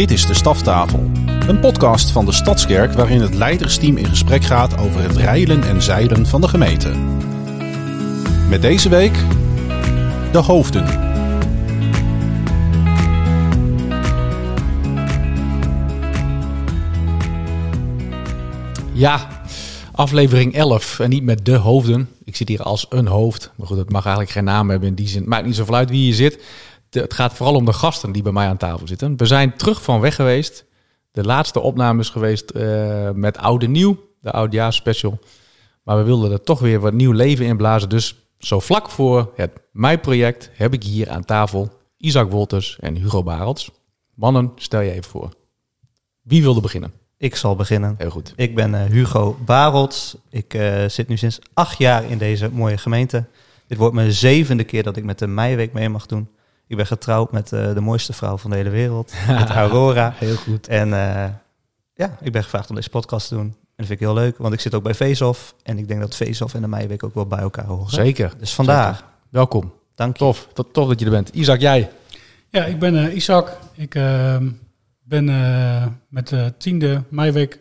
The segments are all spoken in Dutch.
Dit is de Staftafel, een podcast van de Stadskerk waarin het leidersteam in gesprek gaat over het rijlen en zeilen van de gemeente. Met deze week de hoofden. Ja, aflevering 11 en niet met de hoofden. Ik zit hier als een hoofd, maar goed, het mag eigenlijk geen naam hebben in die zin. Maakt niet zoveel uit wie je zit. Het gaat vooral om de gasten die bij mij aan tafel zitten. We zijn terug van weg geweest. De laatste opname is geweest eh, met Oude Nieuw, de Oudjaarsspecial. Maar we wilden er toch weer wat nieuw leven in blazen. Dus zo vlak voor het meiproject heb ik hier aan tafel Isaac Wolters en Hugo Barels. Mannen, stel je even voor. Wie wilde beginnen? Ik zal beginnen. Heel goed. Ik ben eh, Hugo Barels. Ik eh, zit nu sinds acht jaar in deze mooie gemeente. Dit wordt mijn zevende keer dat ik met de Meiweek mee mag doen. Ik ben getrouwd met eh, de mooiste vrouw van de hele wereld, met Aurora. Heel goed. En eh, ja, ik ben gevraagd om deze podcast te doen. En dat vind ik heel leuk, want ik zit ook bij Veesof. En ik denk dat Veesof en de Meiweek ook wel bij elkaar horen. Zeker. Dus vandaar. Welkom. Dank je. Tof. Tot, tof dat je er bent. Isaac, jij? Ja, ik ben eh, Isaac. Ik ehm, ben eh, met de tiende meiweek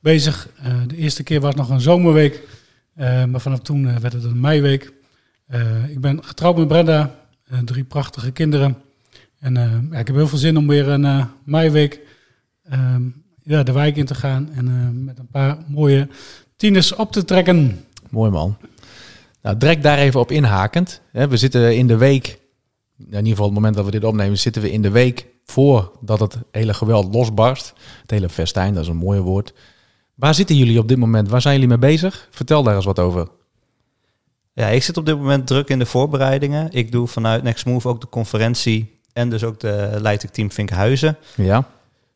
bezig. Eh, de eerste keer was nog een zomerweek, eh, maar vanaf toen werd het een meiweek. Eh, ik ben getrouwd met Brenda, drie prachtige kinderen. En eh, ja, ik heb heel veel zin om weer een eh, meiweek ehm, ja, de wijk in te gaan en eh, met een paar mooie tieners op te trekken. Mooi man. Nou, daar even op inhakend. We zitten in de week, in ieder geval het moment dat we dit opnemen, zitten we in de week voordat het hele geweld losbarst. Het hele festijn, dat is een mooi woord. Waar zitten jullie op dit moment? Waar zijn jullie mee bezig? Vertel daar eens wat over. Ja, ik zit op dit moment druk in de voorbereidingen. Ik doe vanuit Next Move ook de conferentie en dus ook de leid ik team Vinkhuizen. Ja,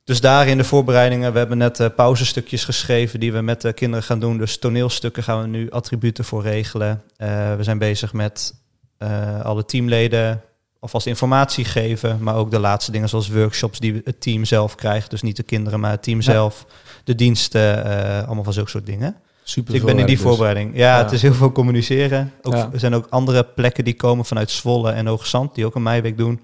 Dus daar in de voorbereidingen, we hebben net eh, pauzestukjes geschreven die we met de kinderen gaan doen. Dus toneelstukken gaan we nu attributen voor regelen. Eh, we zijn bezig met eh, alle teamleden alvast informatie geven. Maar ook de laatste dingen zoals workshops die het team zelf krijgt. Dus niet de kinderen, maar het team Ja. zelf. De diensten, allemaal van zulke soort dingen. Super. Dus ik ben in die werk voorbereiding. Ja, Ja. het is heel veel communiceren. Ook, Ja. Er zijn ook andere plekken die komen vanuit Zwolle en Hoogzand, die ook een meiweek doen.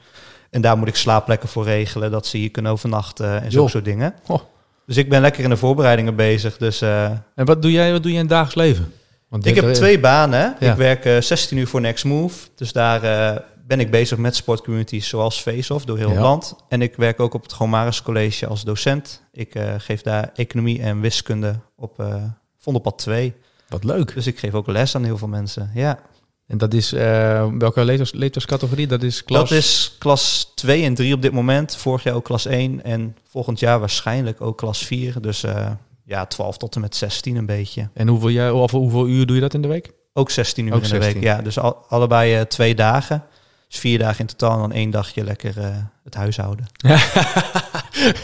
En daar moet ik slaapplekken voor regelen, dat ze hier kunnen overnachten en zulke soort dingen. Oh. Dus ik ben lekker in de voorbereidingen bezig. Dus eh, dus. En wat doe jij, wat doe je in het dagelijks leven? Want ik heb twee banen. Ja. Ik werk eh, 16 uur voor Next Move. Dus daar eh, ben ik bezig met sportcommunities zoals Face-Off door heel het Ja. land. En ik werk ook op het Gomaris College als docent. Ik eh, geef daar economie en wiskunde op eh Vondelpad 2. Wat leuk. Dus ik geef ook les aan heel veel mensen. Ja. En dat is, eh, welke leeftijds- leeftijdscategorie? Dat is klas... Dat is klas 2 en 3 op dit moment. Vorig jaar ook klas 1 en volgend jaar waarschijnlijk ook klas 4. Dus eh, ja, 12 tot en met 16 een beetje. En hoeveel, jij, of hoeveel uur doe je dat in de week? Ook 16 uur Ook in de 16. week. Ja, dus al, allebei eh, twee dagen. Dus vier dagen in totaal en dan één dagje lekker eh, het huishouden.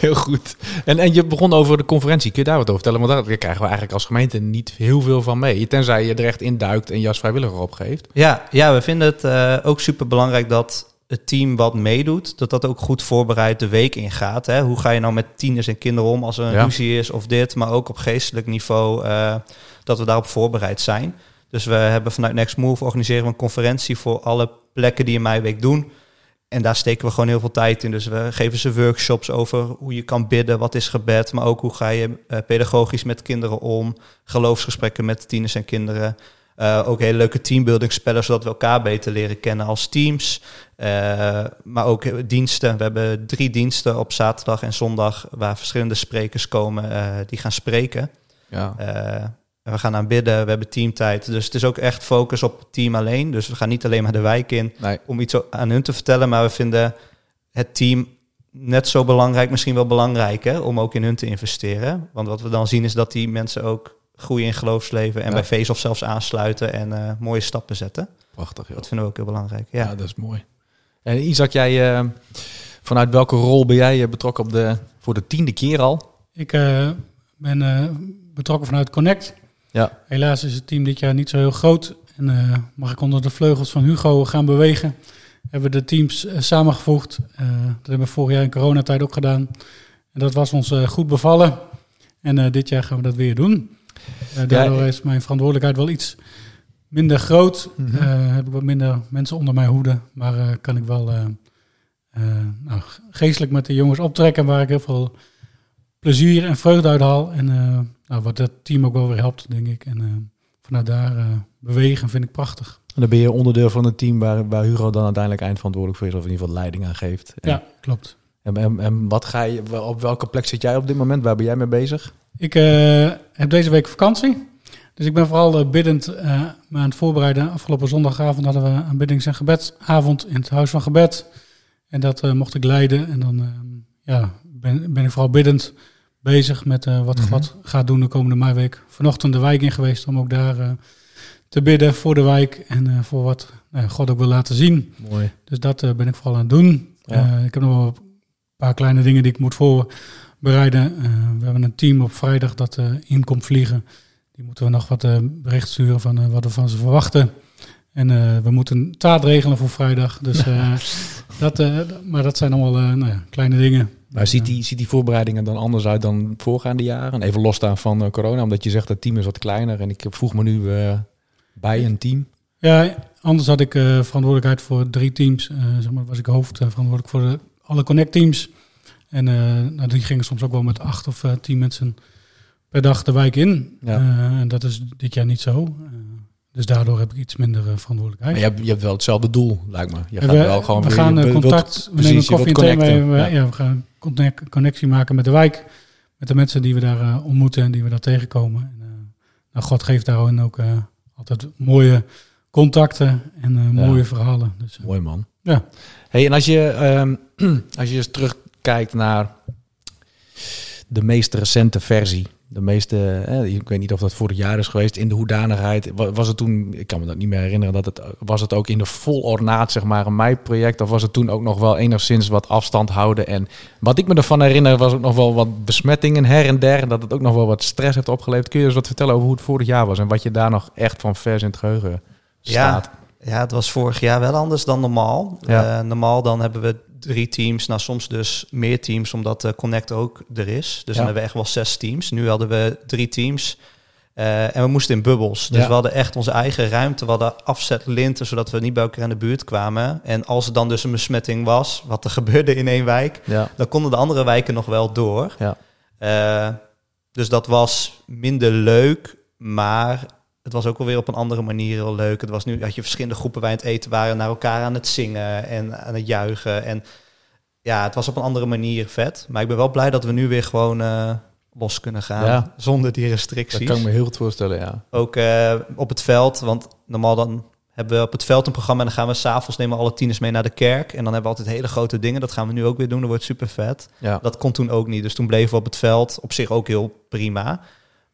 Heel goed. En, en je begon over de conferentie. Kun je daar wat over vertellen? Want daar krijgen we eigenlijk als gemeente niet heel veel van mee. Tenzij je er echt induikt en je als vrijwilliger opgeeft. Ja, ja we vinden het eh, ook super belangrijk dat het team wat meedoet, dat dat ook goed voorbereid de week ingaat. Hè? Hoe ga je nou met tieners en kinderen om als er een Ja. ruzie is of dit, maar ook op geestelijk niveau eh, dat we daarop voorbereid zijn. Dus we hebben vanuit Next Move organiseren we een conferentie voor alle plekken die in Meiweek doen. En daar steken we gewoon heel veel tijd in. Dus we geven ze workshops over hoe je kan bidden, wat is gebed, maar ook hoe ga je eh, pedagogisch met kinderen om, geloofsgesprekken met tieners en kinderen. Eh, ook hele leuke teambuilding spellen, zodat we elkaar beter leren kennen als teams. Eh, maar ook diensten. We hebben drie diensten op zaterdag en zondag waar verschillende sprekers komen die gaan spreken. Ja. We gaan aanbidden, we hebben teamtijd. Dus het is ook echt focus op het team alleen. Dus we gaan niet alleen maar de wijk in Nee. om iets aan hun te vertellen, maar we vinden het team net zo belangrijk, misschien wel belangrijker, om ook in hun te investeren. Want wat we dan zien is dat die mensen ook groeien in geloofsleven en Ja. bij Face of zelfs aansluiten en eh, mooie stappen zetten. Prachtig, joh. Dat vinden we ook heel belangrijk. Ja. Ja. dat is mooi. En Isaac, jij, eh, vanuit welke rol ben jij eh, betrokken op de, voor de tiende keer al? Ik eh, ben eh, betrokken vanuit Connect. Ja. Helaas is het team dit jaar niet zo heel groot. En eh, mag ik onder de vleugels van Hugo gaan bewegen. Hebben we de teams eh, samengevoegd. Eh, dat hebben we vorig jaar in coronatijd ook gedaan. En dat was ons goed bevallen. En dit jaar gaan we dat weer doen. Daardoor Ja, is mijn verantwoordelijkheid wel iets minder groot. Mhm. Heb ik wat minder mensen onder mijn hoede. Maar kan ik wel nou, geestelijk met de jongens optrekken, waar ik heel veel plezier en vreugde uit haal. En nou, wat dat team ook wel weer helpt, denk ik. En eh, vanuit daar eh, bewegen vind ik prachtig. En dan ben je onderdeel van het team waar, waar Hugo dan uiteindelijk eindverantwoordelijk voor is, of in ieder geval leiding aan geeft. En, Ja, klopt. en, en, en wat ga je, op welke plek zit jij op dit moment? Waar ben jij mee bezig? Ik eh, heb deze week vakantie. Dus ik ben vooral biddend eh, me aan het voorbereiden. Afgelopen zondagavond hadden we een biddings- en gebedsavond in het Huis van Gebed. En dat mocht ik leiden. En dan ja, ben, ben ik vooral biddend bezig met eh, wat Mhm. God gaat doen de komende meiweek. Vanochtend de wijk in geweest om ook daar eh, te bidden voor de wijk. En eh, voor wat God ook wil laten zien. Mooi. Dus dat ben ik vooral aan het doen. Ja. Ik heb nog wel een paar kleine dingen die ik moet voorbereiden. We hebben een team op vrijdag dat in komt vliegen. Die moeten we nog wat bericht sturen van wat we van ze verwachten. En we moeten taart regelen voor vrijdag. Dus, dat, maar dat zijn allemaal nou ja, kleine dingen. Maar ziet die, ziet die voorbereidingen dan anders uit dan voorgaande jaren? Even losstaan van eh, corona, omdat je zegt dat het team is wat kleiner. En ik voeg me nu eh, bij een team. Ja, anders had ik eh, verantwoordelijkheid voor drie teams. Zeg maar, was ik hoofd eh, verantwoordelijk voor de, alle Connect teams. En nou, die gingen soms ook wel met acht of tien mensen per dag de wijk in. Ja. En dat is dit jaar niet zo. Eh, dus daardoor heb ik iets minder eh, verantwoordelijkheid. Maar je hebt, je hebt wel hetzelfde doel, lijkt me. Je gaat we, wel gewoon we weer- gaan eh, wilt- contact, we precies, nemen koffie en thee mee. connecten. We, Ja. ja. we gaan connect- connectie maken met de wijk. Met de mensen die we daar eh, ontmoeten en die we daar tegenkomen. En, eh, nou, God geeft daarin ook eh, altijd mooie contacten en eh, Ja. mooie verhalen. Dus, eh, Mooi man. Ja. Hey, en als je, ehm, als je eens terugkijkt naar de meest recente versie, de meeste, eh, ik weet niet of dat vorig jaar is geweest, in de hoedanigheid, wa- was het toen, ik kan me dat niet meer herinneren, dat het, was het ook in de vol ornaat, zeg maar, een meiproject, of was het toen ook nog wel enigszins wat afstand houden? En wat ik me ervan herinner, was ook nog wel wat besmettingen her en der, dat het ook nog wel wat stress heeft opgeleverd. Kun je eens wat vertellen over hoe het vorig jaar was en wat je daar nog echt van vers in het geheugen staat? Ja, het was vorig jaar wel anders dan normaal. Ja. Eh, normaal dan hebben we drie teams, nou soms dus meer teams, omdat de Connect ook er is. Dus dan hebben we echt wel zes teams. Nu hadden we drie teams. Eh, en we moesten in bubbels. Dus Ja. we hadden echt onze eigen ruimte. We hadden afzetlinten, zodat we niet bij elkaar in de buurt kwamen. En als er dan dus een besmetting was, wat er gebeurde in één wijk, Ja, dan konden de andere wijken nog wel door. Ja. Eh, dus dat was minder leuk, maar het was ook wel weer op een andere manier heel leuk. Het was nu had je verschillende groepen bij het eten waren naar elkaar aan het zingen en aan het juichen. En ja, het was op een andere manier vet. Maar ik ben wel blij dat we nu weer gewoon eh, los kunnen gaan Ja. zonder die dat restricties. kan ik me heel goed voorstellen, ja. Ook eh, op het veld, want normaal dan hebben we op het veld een programma en dan gaan we s'avonds nemen alle tieners mee naar de kerk. En dan hebben we altijd hele grote dingen. Dat gaan we nu ook weer doen. Dat wordt super vet. ja. Dat kon toen ook niet. Dus toen bleven we op het veld. Op zich ook heel prima.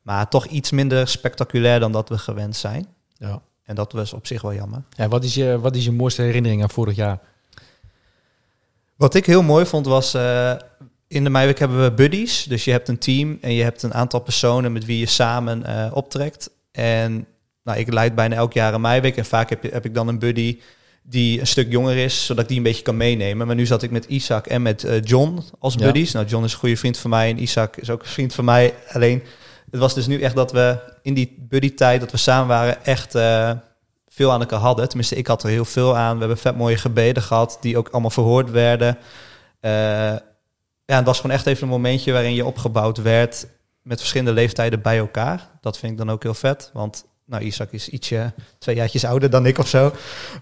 Maar toch iets minder spectaculair dan dat we gewend zijn. Ja. En dat was op zich wel jammer. Ja, wat, is je, wat is je mooiste herinnering aan vorig jaar? Wat ik heel mooi vond was... eh, in de meiweek hebben we buddies. Dus je hebt een team en je hebt een aantal personen met wie je samen eh, optrekt. En nou, ik leid bijna elk jaar een meiweek. En vaak heb, je, heb ik dan een buddy die een stuk jonger is, zodat ik die een beetje kan meenemen. Maar nu zat ik met Isaac en met eh, John als Ja. buddies. Nou, John is een goede vriend van mij en Isaac is ook een vriend van mij. Alleen, het was dus nu echt dat we in die buddy-tijd, dat we samen waren, echt eh, veel aan elkaar hadden. Tenminste, ik had er heel veel aan. We hebben vet mooie gebeden gehad, die ook allemaal verhoord werden. Eh, ja, het was gewoon echt even een momentje waarin je opgebouwd werd met verschillende leeftijden bij elkaar. Dat vind ik dan ook heel vet, want nou, Isaac is ietsje, twee jaartjes ouder dan ik of zo.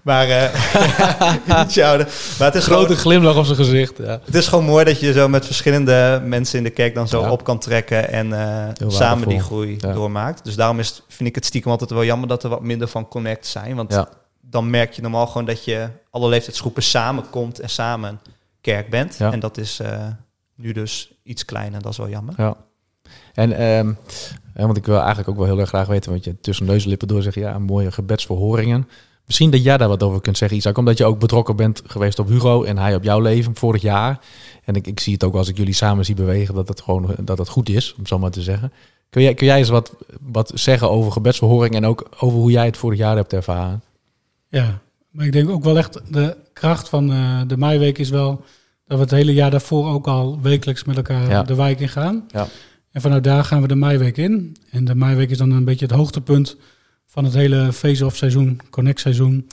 Maar eh ietsje ouder. Maar het is, Grote gewoon, glimlach op zijn gezicht. Ja. het is gewoon mooi dat je zo met verschillende mensen in de kerk dan zo Ja. op kan trekken en eh, samen die groei Ja. doormaakt. Dus daarom is, vind ik het stiekem altijd wel jammer dat er wat minder van connect zijn. Want dan merk je normaal gewoon dat je alle leeftijdsgroepen samenkomt en samen kerk bent. En dat is eh, nu dus iets kleiner. Dat is wel jammer. Ja. En, ehm, want ik wil eigenlijk ook wel heel erg graag weten, want je tussen neus en lippen door zegt, ja, mooie gebedsverhoringen. Misschien dat jij daar wat over kunt zeggen, Isaac, omdat je ook betrokken bent geweest op Hugo en hij op jouw leven vorig jaar. En ik, ik zie het ook als ik jullie samen zie bewegen, dat het gewoon dat het goed is, om zo maar te zeggen. Kun jij, kun jij eens wat, wat zeggen over gebedsverhoring en ook over hoe jij het vorig jaar hebt ervaren? Ja, maar ik denk ook wel echt de kracht van eh, de meiweek is wel dat we het hele jaar daarvoor ook al wekelijks met elkaar Ja. de wijk in gaan. Ja. En vanuit daar gaan we de meiweek in. En de meiweek is dan een beetje het hoogtepunt van het hele face-off seizoen, connect seizoen.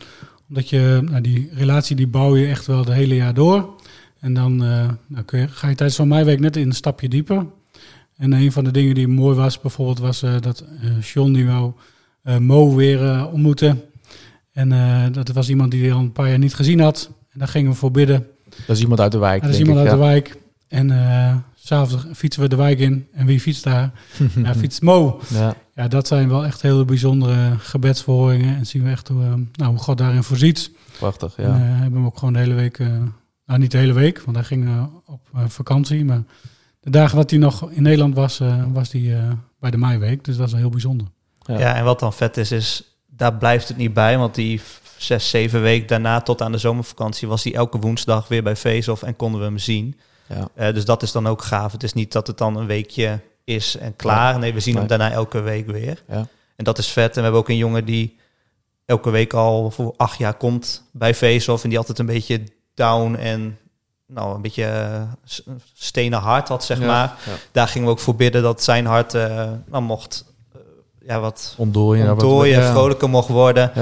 Omdat je, nou, die relatie die bouw je echt wel het hele jaar door. En dan uh, nou kun je, ga je tijdens zo'n meiweek net een stapje dieper. En een van de dingen die mooi was, bijvoorbeeld, was uh, dat uh, John die wou Mo weer ontmoeten. En dat was iemand die hij al een paar jaar niet gezien had. En daar gingen we voor bidden. Dat is iemand uit de wijk. dat is iemand uit de wijk. En s'avonds fietsen we de wijk in. En wie fietst daar? ja, fietst Mo. Ja. ja, dat zijn wel echt hele bijzondere gebedsverhoringen. En zien we echt hoe, nou, hoe God daarin voorziet. Prachtig, ja. En hebben we hem ook gewoon de hele week nou, niet de hele week, want hij ging uh, op uh, vakantie. Maar de dagen dat hij nog in Nederland was, uh, was hij bij de meiweek. Dus dat is wel heel bijzonder. Ja. ja. en wat dan vet is, is daar blijft het niet bij. Want die zes, zeven weken daarna tot aan de zomervakantie was hij elke woensdag weer bij Face-Off en konden we hem zien. Ja. dus dat is dan ook gaaf. Het is niet dat het dan een weekje is en klaar. Nee, we zien hem daarna elke week weer. Ja. En dat is vet. En we hebben ook een jongen die elke week al voor acht jaar komt bij Face-Off. En die altijd een beetje down en nou, een beetje uh, stenen hart had, zeg maar. Daar gingen we ook voor bidden dat zijn hart uh, nou, mocht uh, ja, wat ontdooien, ontdooien wat, vrolijker mocht worden.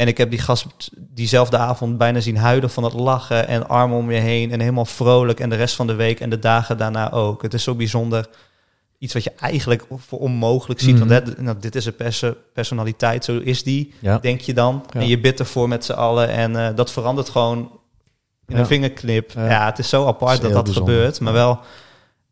En ik heb die gast diezelfde avond bijna zien huilen van het lachen en armen om je heen en helemaal vrolijk. En de rest van de week en de dagen daarna ook. Het is zo bijzonder. Iets wat je eigenlijk voor onmogelijk ziet. Want mhm. nou, dit is een pers personaliteit, zo is die, denk je dan. En je bidt ervoor met z'n allen. En dat verandert gewoon in een vingerknip. Ja. het is zo apart dat dat, gebeurt, maar wel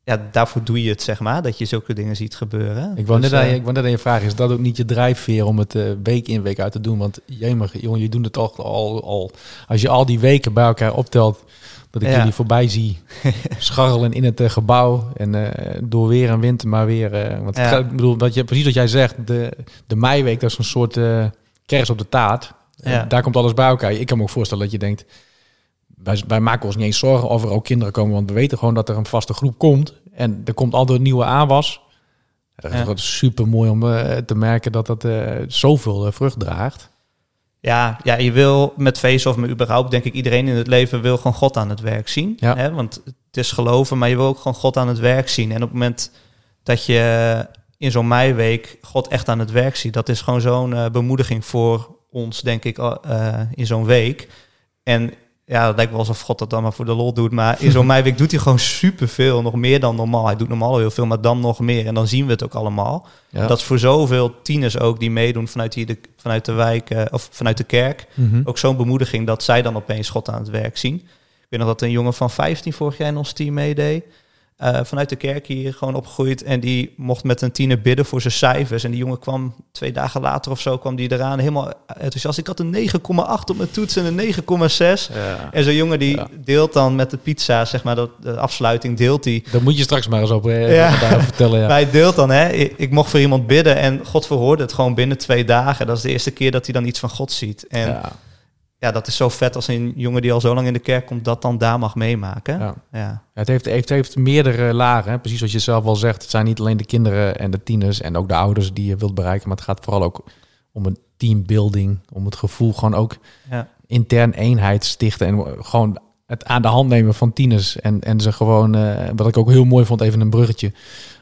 ja, daarvoor doe je het, zeg maar, dat je zulke dingen ziet gebeuren. Ik wou, dus, net, aan je, ik wou net aan je vragen, is dat ook niet je drijfveer om het uh, week in week uit te doen? Want jemig, jongen, je doet het al, al, al, als je al die weken bij elkaar optelt, dat ik jullie voorbij zie scharrelen in het uh, gebouw en uh, door weer en wind, maar weer. want ja. ik bedoel, wat je, precies wat jij zegt, de, de meiweek, dat is een soort kers op de taart. Daar komt alles bij elkaar. Ik kan me ook voorstellen dat je denkt, wij, wij, maken ons niet eens zorgen of er ook kinderen komen, want we weten gewoon dat er een vaste groep komt. En er komt altijd een nieuwe aanwas. Dat is super mooi om uh, te merken dat dat uh, zoveel uh, vrucht draagt. Ja, ja, je wil met face of met überhaupt, denk ik, iedereen in het leven wil gewoon God aan het werk zien. Ja. Hè? Want het is geloven, maar je wil ook gewoon God aan het werk zien. En op het moment dat je in zo'n meiweek God echt aan het werk ziet, dat is gewoon zo'n bemoediging voor ons, denk ik, in zo'n week. En ja, dat lijkt wel alsof God dat dan maar voor de lol doet. Maar in zo'n meiweek doet hij gewoon superveel. Nog meer dan normaal. Hij doet normaal heel veel, maar dan nog meer. En dan zien we het ook allemaal. Dat is voor zoveel tieners ook die meedoen vanuit, hier de, vanuit de wijk uh, of vanuit de kerk. Mhm. Ook zo'n bemoediging dat zij dan opeens God aan het werk zien. Ik weet nog dat een jongen van 15 vorig jaar in ons team meedeed. Uh, vanuit de kerk hier gewoon opgegroeid. En die mocht met een tiener bidden voor zijn cijfers. En die jongen kwam twee dagen later of zo, kwam die eraan helemaal enthousiast. Ik had een 9,8 op mijn toets en een 9,6. Ja. En zo'n jongen die deelt dan met de pizza, zeg maar, dat, de afsluiting deelt hij. Dat moet je straks maar eens op eh, ja. vertellen. Ja. Hij deelt dan, hè. Ik, ik, mocht voor iemand bidden en God verhoorde het gewoon binnen twee dagen. Dat is de eerste keer dat hij dan iets van God ziet. En ja dat is zo vet als een jongen die al zo lang in de kerk komt, dat dan daar mag meemaken. Ja. ja. het, heeft, het heeft meerdere lagen, hè? precies wat je zelf al zegt. Het zijn niet alleen de kinderen en de tieners en ook de ouders die je wilt bereiken, maar het gaat vooral ook om een teambuilding, om het gevoel gewoon ook ja. intern eenheid stichten en gewoon het aan de hand nemen van tieners en, en ze gewoon, uh, wat ik ook heel mooi vond, even een bruggetje.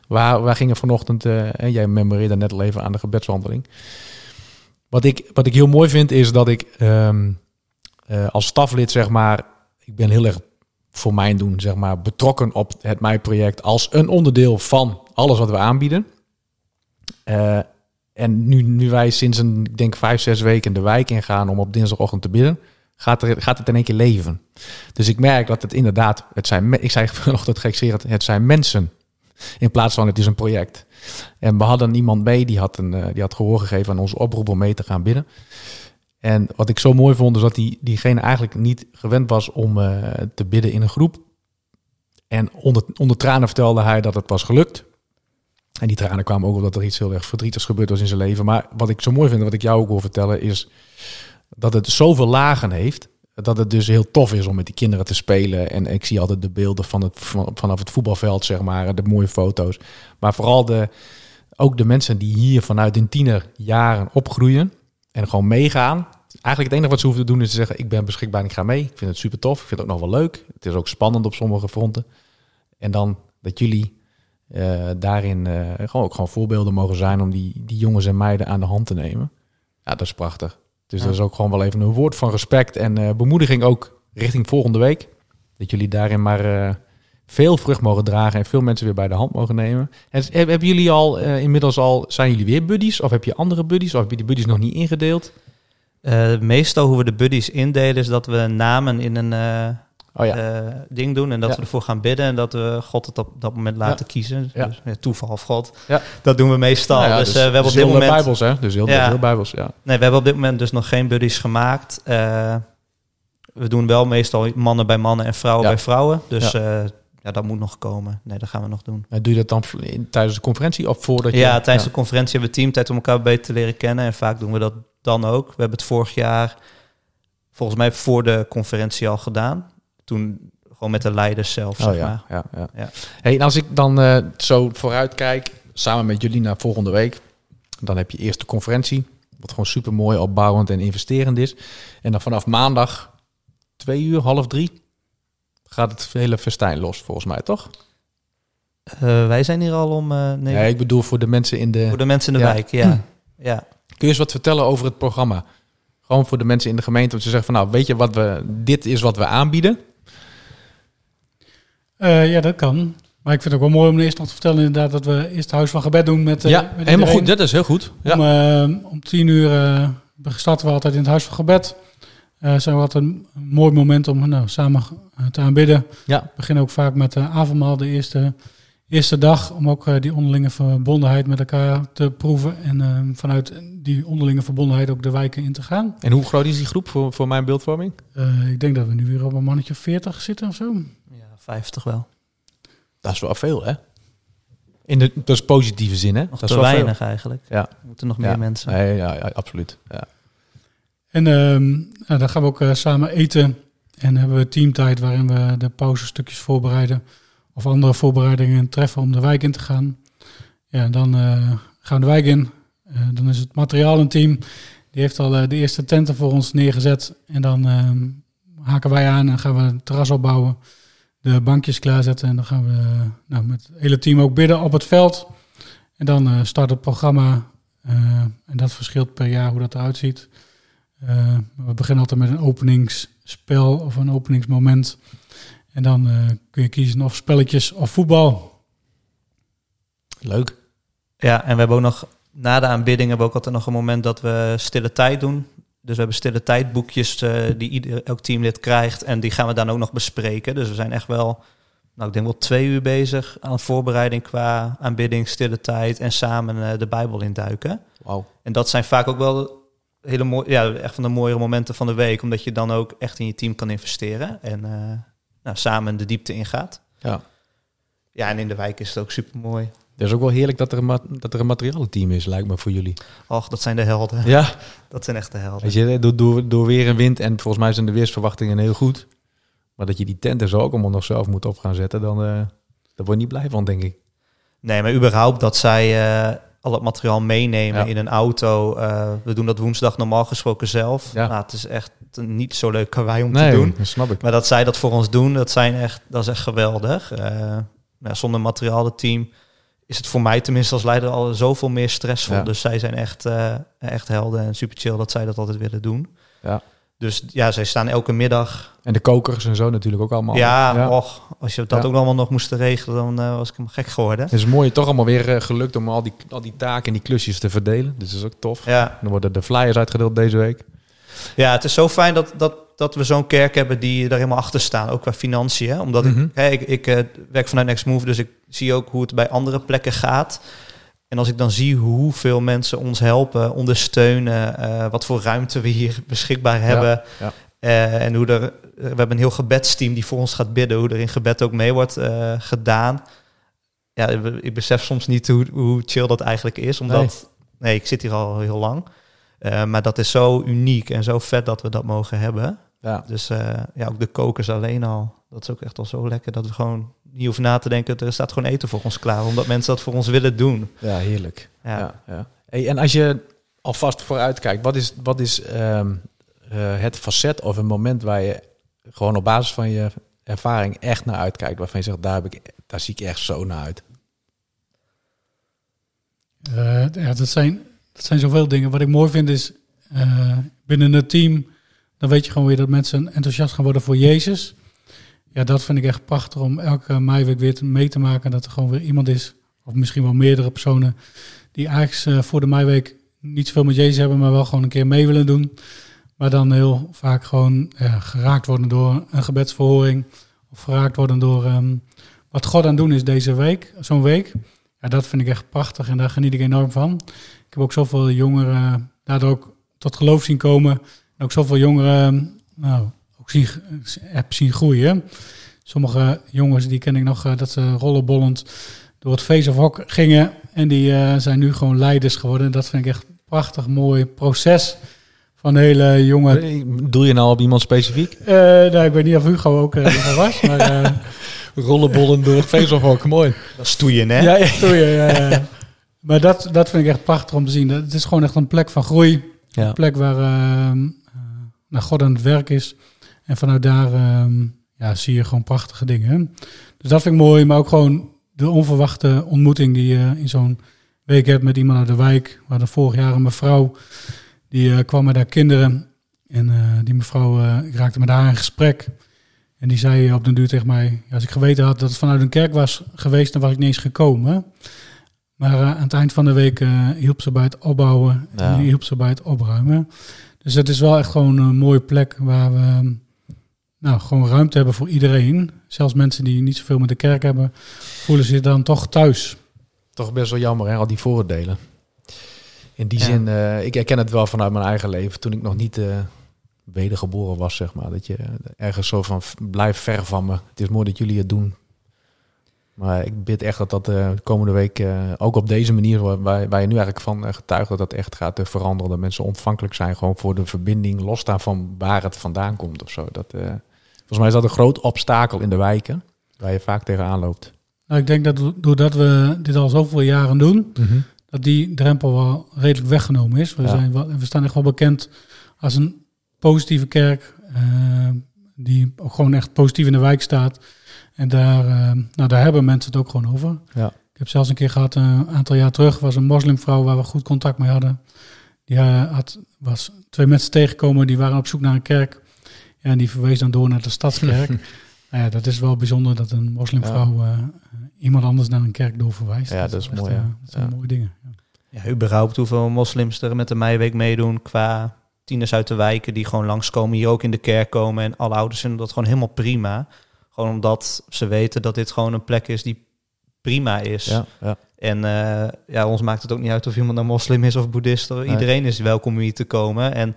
Waar, waar gingen vanochtend, uh, en jij memoreerde net al even aan de gebedswandeling. Wat ik, wat ik heel mooi vind is dat ik um, uh, als staflid, zeg maar, ik ben heel erg voor mijn doen, zeg maar, betrokken op het MijProject als een onderdeel van alles wat we aanbieden. Uh, en nu, nu wij sinds een, ik denk vijf, zes weken de wijk ingaan om op dinsdagochtend te bidden, gaat, er, gaat het in één keer leven. Dus ik merk dat het inderdaad, het zijn, ik zei vanochtend gekscherend, het zijn mensen. In plaats van het is een project. En we hadden iemand mee, die had, een, uh, die had gehoor gegeven aan onze oproep om mee te gaan bidden. En wat ik zo mooi vond, is dat die, diegene eigenlijk niet gewend was om uh, te bidden in een groep. En onder, onder tranen vertelde hij dat het was gelukt. En die tranen kwamen ook omdat er iets heel erg verdrietigs gebeurd was in zijn leven. Maar wat ik zo mooi vind, wat ik jou ook wil vertellen, is dat het zoveel lagen heeft. Dat het dus heel tof is om met die kinderen te spelen. En ik zie altijd de beelden van het, vanaf het voetbalveld, zeg maar, de mooie foto's. Maar vooral de, ook de mensen die hier vanuit hun tienerjaren opgroeien en gewoon meegaan. Eigenlijk het enige wat ze hoeven te doen is te zeggen: Ik ben beschikbaar en ik ga mee. Ik vind het super tof. Ik vind het ook nog wel leuk. Het is ook spannend op sommige fronten. En dan dat jullie uh, daarin uh, gewoon ook gewoon voorbeelden mogen zijn om die, die jongens en meiden aan de hand te nemen. Ja, dat is prachtig. Dus dat is ook gewoon wel even een woord van respect en uh, bemoediging ook richting volgende week. Dat jullie daarin maar eh, veel vrucht mogen dragen en veel mensen weer bij de hand mogen nemen. En hebben jullie al eh, inmiddels al, zijn jullie weer buddies? Of heb je andere buddies? Of heb je die buddies nog niet ingedeeld? Eh, meestal hoe we de buddies indelen is dat we namen in een eh, Oh ja, ding doen en dat Ja. we ervoor gaan bidden en dat we God het op dat moment laten kiezen. Dus, ja, toeval of God. Ja. Dat doen we meestal. Nou dus, eh, we hebben dus op dit heel moment Bijbels, hè? Dus heel, Ja. heel Bijbels, ja. Nee, we hebben op dit moment dus nog geen buddies gemaakt. We doen wel meestal mannen bij mannen en vrouwen bij vrouwen. Dus ja. dat moet nog komen. Nee, dat gaan we nog doen. En doe je dat dan tijdens de conferentie of voordat je... ja, tijdens de conferentie hebben we teamtijd om elkaar beter te leren kennen. En vaak doen we dat dan ook. We hebben het vorig jaar, volgens mij voor de conferentie al gedaan. Toen gewoon met de leiders zelf, Oh zeg ja, maar. ja, ja. Ja. Hey, en als ik dan eh, zo vooruit kijk, samen met jullie naar volgende week, dan heb je eerst de conferentie, wat gewoon super mooi, opbouwend en investerend is. En dan vanaf maandag, twee uur, half drie, gaat het hele festijn los, volgens mij, toch? Eh, wij zijn hier al om... eh, nee, Ja, ik bedoel voor de mensen in de... voor de mensen in de Ja. wijk, ja. ja. Kun je eens wat vertellen over het programma? Gewoon voor de mensen in de gemeente, om te zeggen van, nou, weet je wat we, dit is wat we aanbieden. Eh, ja, dat kan. Maar ik vind het ook wel mooi om eerst nog te vertellen inderdaad dat we eerst het huis van gebed doen met, eh, ja, met helemaal goed, dat is heel goed. Ja. Om, om tien uur eh, starten we altijd in het huis van gebed. Eh zijn we altijd een mooi moment om nou, samen eh, te aanbidden. ja, We beginnen ook vaak met de avondmaal de eerste, eerste dag. Om ook eh, die onderlinge verbondenheid met elkaar te proeven. En eh, vanuit die onderlinge verbondenheid ook de wijken in te gaan. en hoe groot is die groep voor, voor mijn beeldvorming? Eh, ik denk dat we nu weer op een mannetje of 40 zitten of zo. ja, 50 wel. Dat is wel veel, hè? In de dus positieve zin, hè? Nog dat te is wel weinig eigenlijk. Ja. Er moeten nog Ja. meer mensen. Nee, ja, ja, absoluut. Ja. En ehm, nou, dan gaan we ook eh, samen eten. En hebben we teamtijd waarin we de pauzestukjes voorbereiden. Of andere voorbereidingen treffen om de wijk in te gaan. Ja, dan eh, gaan we de wijk in. Eh, dan is het materiaalenteam. Die heeft al de eerste tenten voor ons neergezet. En dan ehm, haken wij aan en gaan we het terras opbouwen. De bankjes klaarzetten. En dan gaan we nou, met het hele team ook bidden op het veld. En dan start het programma. en dat verschilt per jaar hoe dat eruit ziet. Eh, we beginnen altijd met een openingsspel of een openingsmoment. En dan eh, kun je kiezen of spelletjes of voetbal. Leuk. Ja, en we hebben ook nog, na de aanbidding hebben we ook altijd nog een moment dat we stille tijd doen. Dus we hebben stille tijdboekjes eh, die ieder, elk teamlid krijgt. En die gaan we dan ook nog bespreken. Dus we zijn echt wel, nou ik denk wel twee uur bezig aan voorbereiding qua aanbidding, stille tijd en samen eh, de Bijbel induiken. Wauw. En dat zijn vaak ook wel hele mooie, ja, echt van de mooiere momenten van de week. Omdat je dan ook echt in je team kan investeren en eh, nou, samen de diepte ingaat. Ja. Ja, en in de wijk is het ook super mooi. Het is ook wel heerlijk dat er een, dat er een materialenteam is, lijkt me voor jullie. Och, dat zijn de helden. Ja. Dat zijn echt de helden. Weet je, door, door, door weer en wind, en volgens mij zijn de weersverwachtingen heel goed. Maar dat je die tenten zo ook allemaal nog zelf moet op gaan zetten, dan daar word je niet blij van, denk ik. Nee, maar überhaupt dat zij eh, al het materiaal meenemen Ja. in een auto. Eh, we doen dat woensdag normaal gesproken zelf. Ja. Nou, het is echt niet zo leuk karwei om nee, te doen. dat snap ik. Maar dat zij dat voor ons doen, dat, zijn echt, dat is echt geweldig. Eh, nou, zonder materialenteam is het voor mij tenminste als leider al zoveel meer stressvol. Ja. Dus zij zijn echt, eh, echt helden en super chill dat zij dat altijd willen doen. Ja. Dus ja, zij staan elke middag. En de kokers en zo natuurlijk ook allemaal. ja, Och, als je dat Ja. ook allemaal nog moest regelen, dan eh, was ik helemaal gek geworden. Het is mooi, toch allemaal weer eh, gelukt om al die, al die taken en die klusjes te verdelen. Dus dat is ook tof. Ja, Dan worden de flyers uitgedeeld deze week. Ja, het is zo fijn dat, dat, dat we zo'n kerk hebben die er helemaal achter staan, ook qua financiën. hè. Omdat Mhm. ik, hè, ik, ik eh, werk vanuit Next Move, dus ik zie ook hoe het bij andere plekken gaat. En als ik dan zie hoeveel mensen ons helpen, ondersteunen, eh, wat voor ruimte we hier beschikbaar hebben. ja. eh, en hoe er, we hebben een heel gebedsteam die voor ons gaat bidden, hoe er in gebed ook mee wordt eh, gedaan. Ja, ik besef soms niet hoe, hoe chill dat eigenlijk is, omdat nee, ik zit hier al heel lang. Eh, maar dat is zo uniek en zo vet dat we dat mogen hebben. Ja. Dus eh, ja, ook de kokers alleen al. Dat is ook echt al zo lekker dat we gewoon niet hoeven na te denken. Er staat gewoon eten voor ons klaar, omdat mensen dat voor ons willen doen. ja, heerlijk. Ja. Ja. Ja, Hey, en als je alvast vooruit kijkt, wat is, wat is ehm, eh, het facet of een moment waar je gewoon op basis van je ervaring echt naar uitkijkt, waarvan je zegt, daar, heb ik, daar zie ik echt zo naar uit. Eh, ja, dat, zijn, dat zijn zoveel dingen. Wat ik mooi vind is, eh, binnen het team, dan weet je gewoon weer dat mensen enthousiast gaan worden voor Jezus. Ja, dat vind ik echt prachtig om elke meiweek weer mee te maken. Dat er gewoon weer iemand is, of misschien wel meerdere personen, die eigenlijk eh, voor de meiweek niet zoveel met Jezus hebben, maar wel gewoon een keer mee willen doen. Maar dan heel vaak gewoon geraakt worden door een gebedsverhoring. Of geraakt worden door ehm, wat God aan het doen is deze week, zo'n week. Ja, dat vind ik echt prachtig en daar geniet ik enorm van. Ik heb ook zoveel jongeren daardoor ook tot geloof zien komen. En ook zoveel jongeren nou, ook zien, heb zien groeien. Sommige jongens die ken ik nog eh, dat ze rollenbollend door het face of hok gingen. En die eh, zijn nu gewoon leiders geworden. Dat vind ik echt een prachtig mooi proces van een hele jonge... Doe je nou op iemand specifiek? Eh, nou, ik weet niet of Hugo ook eh, er was, maar... eh, Rollenbollen door het vezelhok, mooi. Dat stoeien, hè? Ja, ja. Je, ja, ja. Maar dat, dat vind ik echt prachtig om te zien. Dat- Het is gewoon echt een plek van groei. Ja. Een plek waar ehm, eh, naar God aan het werk is. En vanuit daar ehm, ja, zie je gewoon prachtige dingen. Dus dat vind ik mooi. Maar ook gewoon de onverwachte ontmoeting die je in zo'n week hebt met iemand uit de wijk. We hadden vorig jaar een mevrouw die eh, kwam met haar kinderen. En eh, die mevrouw, eh, ik raakte met haar in gesprek. En die zei op den duur tegen mij, als ik geweten had dat het vanuit een kerk was geweest, dan was ik niet eens gekomen. Maar aan het eind van de week hielp ze bij het opbouwen Ja. en hielp ze bij het opruimen. Dus het is wel echt gewoon een mooie plek waar we ehm, nou, gewoon ruimte hebben voor iedereen. Zelfs mensen die niet zoveel met de kerk hebben, voelen zich dan toch thuis. Toch best wel jammer, hè, al die vooroordelen. In die Ja. zin, eh, ik herken het wel vanuit mijn eigen leven. Toen ik nog niet eh, wedergeboren was, zeg maar. Dat je ergens zo van, blijf ver van me. Het is mooi dat jullie het doen. Maar ik bid echt dat dat eh, de komende week, eh, ook op deze manier, waar, waar je nu eigenlijk van eh, getuigt, dat dat echt gaat eh, veranderen. Dat mensen ontvankelijk zijn gewoon voor de verbinding, los daarvan waar het vandaan komt of zo. Dat, eh, volgens mij is dat een groot obstakel in de wijken, waar je vaak tegenaan loopt. Nou, ik denk dat doordat we dit al zoveel jaren doen, dat die drempel wel redelijk weggenomen is. We, Ja. zijn wel, we staan echt wel bekend als een positieve kerk, eh, die ook gewoon echt positief in de wijk staat. En daar, eh, nou, daar hebben mensen het ook gewoon over. Ja. Ik heb zelfs een keer gehad, eh, een aantal jaar terug, was een moslimvrouw waar we goed contact mee hadden. Die eh, had, was twee mensen tegengekomen, die waren op zoek naar een kerk. Ja, en die verwees dan door naar de stadskerk. nou ja, dat is wel bijzonder dat een moslimvrouw eh, iemand anders naar een kerk doorverwijst. Ja, dat is mooi, ja. dat zijn Ja. mooie dingen. Ja. Ja, überhaupt hoeveel moslims er met de Meiweek meedoen qua tieners uit de wijken die gewoon langskomen, hier ook in de kerk komen. En alle ouders vinden dat gewoon helemaal prima. Gewoon omdat ze weten dat dit gewoon een plek is die prima is. Ja, ja. En eh, ja, ons maakt het ook niet uit of iemand nou moslim is of boeddhist. Nee. Iedereen is welkom om hier te komen. En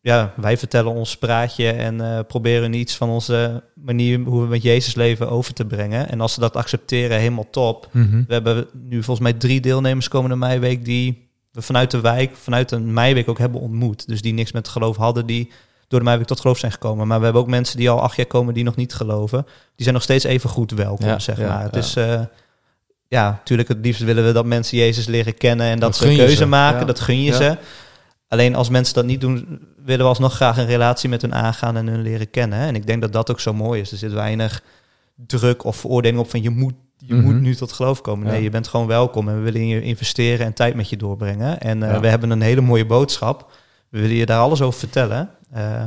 ja, wij vertellen ons praatje en eh, proberen iets van onze manier hoe we met Jezus leven over te brengen. En als ze dat accepteren, helemaal top. Mhm. We hebben nu volgens mij drie deelnemers komende meiweek die we vanuit de wijk, vanuit een meiweek ook hebben ontmoet. Dus die niks met geloof hadden, die door de meiweek tot geloof zijn gekomen. Maar we hebben ook mensen die al acht jaar komen die nog niet geloven. Die zijn nog steeds even goed welkom, Ja, zeg ja, maar. Het ja. is, eh, ja, natuurlijk het liefst willen we dat mensen Jezus leren kennen en dat, Dat ze een keuze ze, maken. Dat gun je ze. Alleen als mensen dat niet doen, willen we alsnog graag een relatie met hun aangaan en hun leren kennen. hè. En ik denk dat dat ook zo mooi is. Er zit weinig druk of veroordeling op van je moet, je Mhm. moet nu tot geloof komen. Nee, Ja. je bent gewoon welkom en we willen in je investeren en tijd met je doorbrengen. En eh, Ja. we hebben een hele mooie boodschap. We willen je daar alles over vertellen. Eh,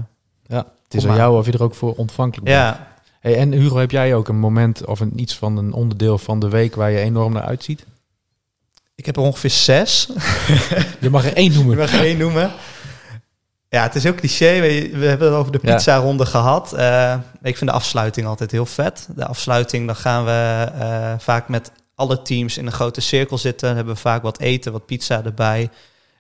Ja, het is aan jou of je er ook voor ontvankelijk bent. ja, Hey, en Hugo, heb jij ook een moment of een, iets van een onderdeel van de week waar je enorm naar uitziet? ik heb er ongeveer zes. Je mag er één noemen. mag er één noemen. Ja, het is heel cliché. We, we hebben het over de Ja. pizza-ronde gehad. Eh, ik vind de afsluiting altijd heel vet. De afsluiting, dan gaan we eh, vaak met alle teams in een grote cirkel zitten. Dan hebben we vaak wat eten, wat pizza erbij.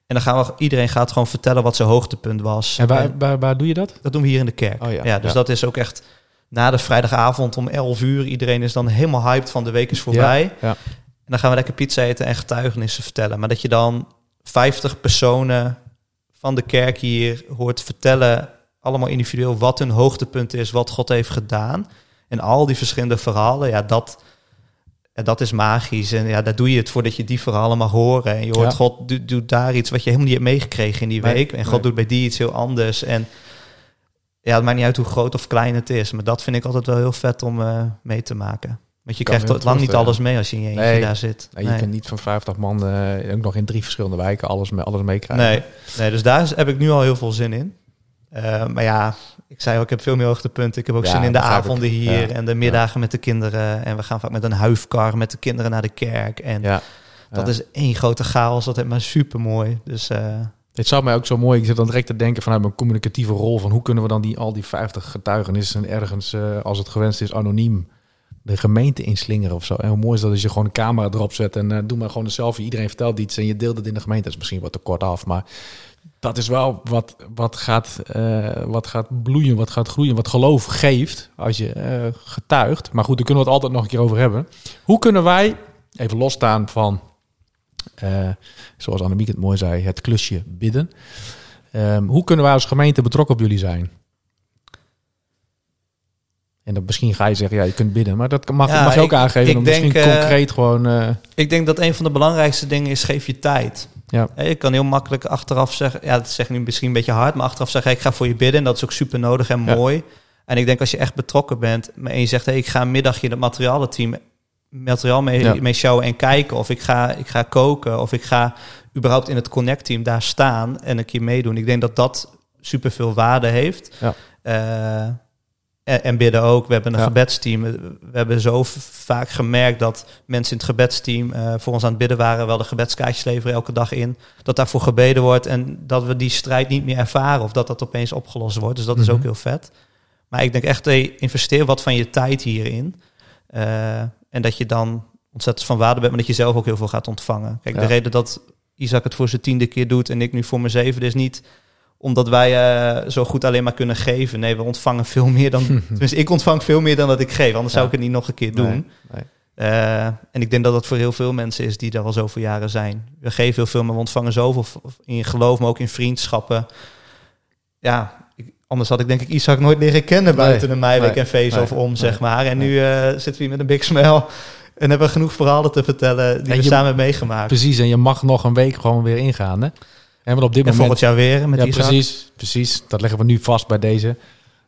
En dan gaan we, iedereen gaat gewoon vertellen wat zijn hoogtepunt was. En waar, En waar, waar doe je dat? dat doen we hier in de kerk. Oh ja, ja, dus ja. dat is ook echt na de vrijdagavond om 11 uur. Iedereen is dan helemaal hyped van de week is voorbij. ja. En dan gaan we lekker pizza eten en getuigenissen vertellen. Maar dat je dan 50 personen van de kerk hier hoort vertellen, allemaal individueel, wat hun hoogtepunt is, wat God heeft gedaan. En al die verschillende verhalen, ja, dat, dat is magisch. En ja, daar doe je het voor dat je die verhalen mag horen. En je hoort Ja. God doet, doet daar iets wat je helemaal niet hebt meegekregen in die Nee, week. En God nee. doet bij die iets heel anders. En ja, het maakt niet uit hoe groot of klein het is. Maar dat vind ik altijd wel heel vet om eh, mee te maken. Want je Kan krijgt heel lang niet alles mee als je in je eentje Nee. daar zit. Nee, je kunt niet van 50 man, eh, ook nog in drie verschillende wijken, alles, me- alles meekrijgen. Nee, nee, dus daar heb ik nu al heel veel zin in. Eh, maar ja, ik zei ook, ik heb veel meer hoogtepunten. Ik heb ook Ja, zin in de avonden hier Ja. en de middagen met de kinderen. En we gaan vaak met een huifkar met de kinderen naar de kerk. En dat is één grote chaos. Dat is maar super mooi. Dus eh, Het zou mij ook zo mooi. Ik zit dan direct te denken vanuit mijn communicatieve rol van hoe kunnen we dan die al die 50 getuigenissen ergens, als het gewenst is, anoniem de gemeente inslingeren of zo. En hoe mooi is dat als je gewoon een camera erop zet en eh, doe maar gewoon een selfie. Iedereen vertelt iets en je deelt het in de gemeente. Dat is misschien wat te kort af, maar dat is wel wat, wat, gaat, eh, wat gaat bloeien, wat gaat groeien, wat geloof geeft als je eh, getuigt. Maar goed, daar kunnen we het altijd nog een keer over hebben. Hoe kunnen wij, even losstaan van, zoals Annemiek het mooi zei, het klusje bidden. Ehm, hoe kunnen wij als gemeente betrokken op jullie zijn? En dan misschien ga je zeggen, ja, je kunt bidden, maar dat mag, Ja, mag je ook ik- aangeven. ik denk, misschien eh, concreet gewoon. eh, ik denk dat een van de belangrijkste dingen is, geef je tijd. ja. Je kan heel makkelijk achteraf zeggen, ja, dat zeg ik nu misschien een beetje hard, maar achteraf zeggen, hey, ik ga voor je bidden. En dat is ook super nodig en Ja. mooi. En ik denk als je echt betrokken bent en je zegt, hey, ik ga een middagje in het materialenteam materiaal mee, Ja. mee showen en kijken. Of ik ga, ik ga koken. Of ik ga überhaupt in het Connect-team daar staan en een keer meedoen. Ik denk dat dat super veel waarde heeft. Ja. Eh, en, en bidden ook. We hebben een Ja. gebedsteam. We hebben zo vaak gemerkt dat mensen in het gebedsteam eh, voor ons aan het bidden waren. Wel de gebedskaartjes leveren elke dag in. Dat daarvoor gebeden wordt en dat we die strijd niet meer ervaren. Of dat dat opeens opgelost wordt. Dus dat is Mhm. ook heel vet. Maar ik denk echt, hey, investeer wat van je tijd hierin. Eh, en dat je dan ontzettend van waarde bent, maar dat je zelf ook heel veel gaat ontvangen. Kijk, Ja. de reden dat Isaac het voor zijn tiende keer doet en ik nu voor mijn zevende is niet omdat wij eh, zo goed alleen maar kunnen geven. Nee, we ontvangen veel meer dan. tenminste, ik ontvang veel meer dan dat ik geef. Anders Ja. zou ik het niet nog een keer doen. Nee, nee. Eh, en ik denk dat dat voor heel veel mensen is die daar al zoveel jaren zijn. We geven heel veel, maar we ontvangen zoveel in geloof, maar ook in vriendschappen. Ja, ik- anders had ik denk ik Isaac nooit leren kennen Nee, buiten een meiweek nee, en feest nee, of om, nee, zeg maar. En nee. nu eh, zitten we hier met een big smile en hebben we genoeg verhalen te vertellen die En we je- samen hebben meegemaakt. Precies, en je mag nog een week gewoon weer ingaan. Hè? En want op dit En moment volgend jaar weer met ja, Isaac. precies, precies. Dat leggen we nu vast bij deze.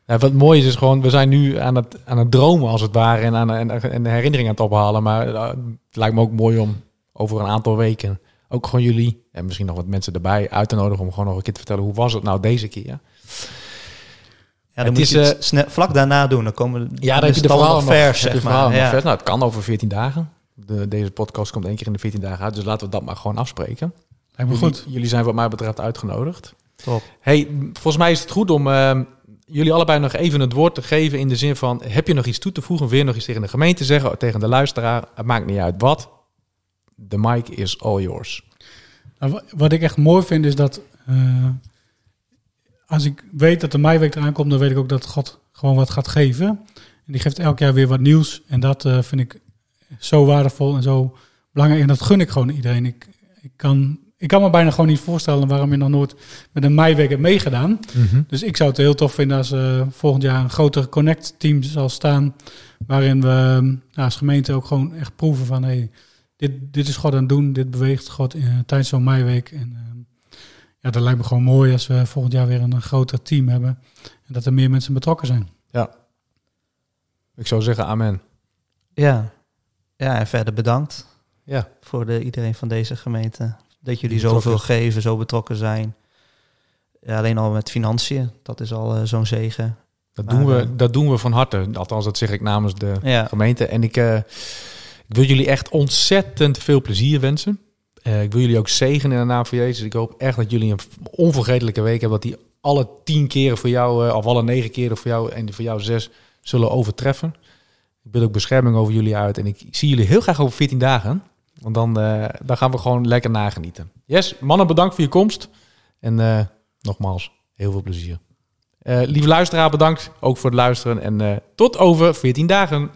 Ja, wat mooi is, is gewoon, we zijn nu aan het, aan het dromen als het ware en aan en, en herinneringen aan het ophalen. Maar eh, het lijkt me ook mooi om over een aantal weken ook gewoon jullie en misschien nog wat mensen erbij uit te nodigen om gewoon nog een keer te vertellen hoe was het nou deze keer. Ja, Het dan moet is, je het eh, snel, vlak daarna doen. Dan komen Ja, dan is heb je de nog, vers, zeg maar. Ja. vers. Nou, het kan over 14 dagen. De, deze podcast komt één keer in de 14 dagen uit, dus laten we dat maar gewoon afspreken. Lijkt me goed. Jullie zijn wat mij betreft uitgenodigd. Top. Hey, volgens mij is het goed om eh, jullie allebei nog even het woord te geven in de zin van: heb je nog iets toe te voegen? Je nog iets tegen de gemeente zeggen? Tegen de luisteraar? Het maakt niet uit wat. De mic is all yours. Nou, wa- wat ik echt mooi vind is dat eh, als ik weet dat de meiweek eraan komt, dan weet ik ook dat God gewoon wat gaat geven. En die geeft elk jaar weer wat nieuws. En dat eh, vind ik zo waardevol en zo belangrijk. En dat gun ik gewoon iedereen. Ik, ik, kan, ik kan me bijna gewoon niet voorstellen waarom je nog nooit met een meiweek hebt meegedaan. Dus ik zou het heel tof vinden als eh, volgend jaar een groter Connect-team zal staan. Waarin we eh, nou, als gemeente ook gewoon echt proeven van... Hey, dit, dit is God aan het doen, dit beweegt God eh, tijdens zo'n meiweek. En eh, ja, dat lijkt me gewoon mooi als we volgend jaar weer een, een groter team hebben. En dat er meer mensen betrokken zijn. Ja. Ik zou zeggen amen. Ja. ja, en verder bedankt Ja. voor de, iedereen van deze gemeente. Dat jullie betrokken zoveel geven, zo betrokken zijn. Ja, alleen al met financiën, dat is al eh, zo'n zegen. Dat Maar, doen, we, eh, dat doen we van harte. Althans, dat zeg ik namens de Ja, gemeente. En ik, eh, ik wil jullie echt ontzettend veel plezier wensen. Ik wil jullie ook zegenen in de naam van Jezus. Ik hoop echt dat jullie een onvergetelijke week hebben. Dat die alle tien keren voor jou, of alle negen keren voor jou en voor jou zes zullen overtreffen. Ik wil ook bescherming over jullie uit. En ik zie jullie heel graag over 14 dagen. Want dan, eh, dan gaan we gewoon lekker nagenieten. Yes, mannen, bedankt voor je komst. En eh, nogmaals, heel veel plezier. Eh, lieve luisteraar, bedankt ook voor het luisteren. En tot over 14 dagen.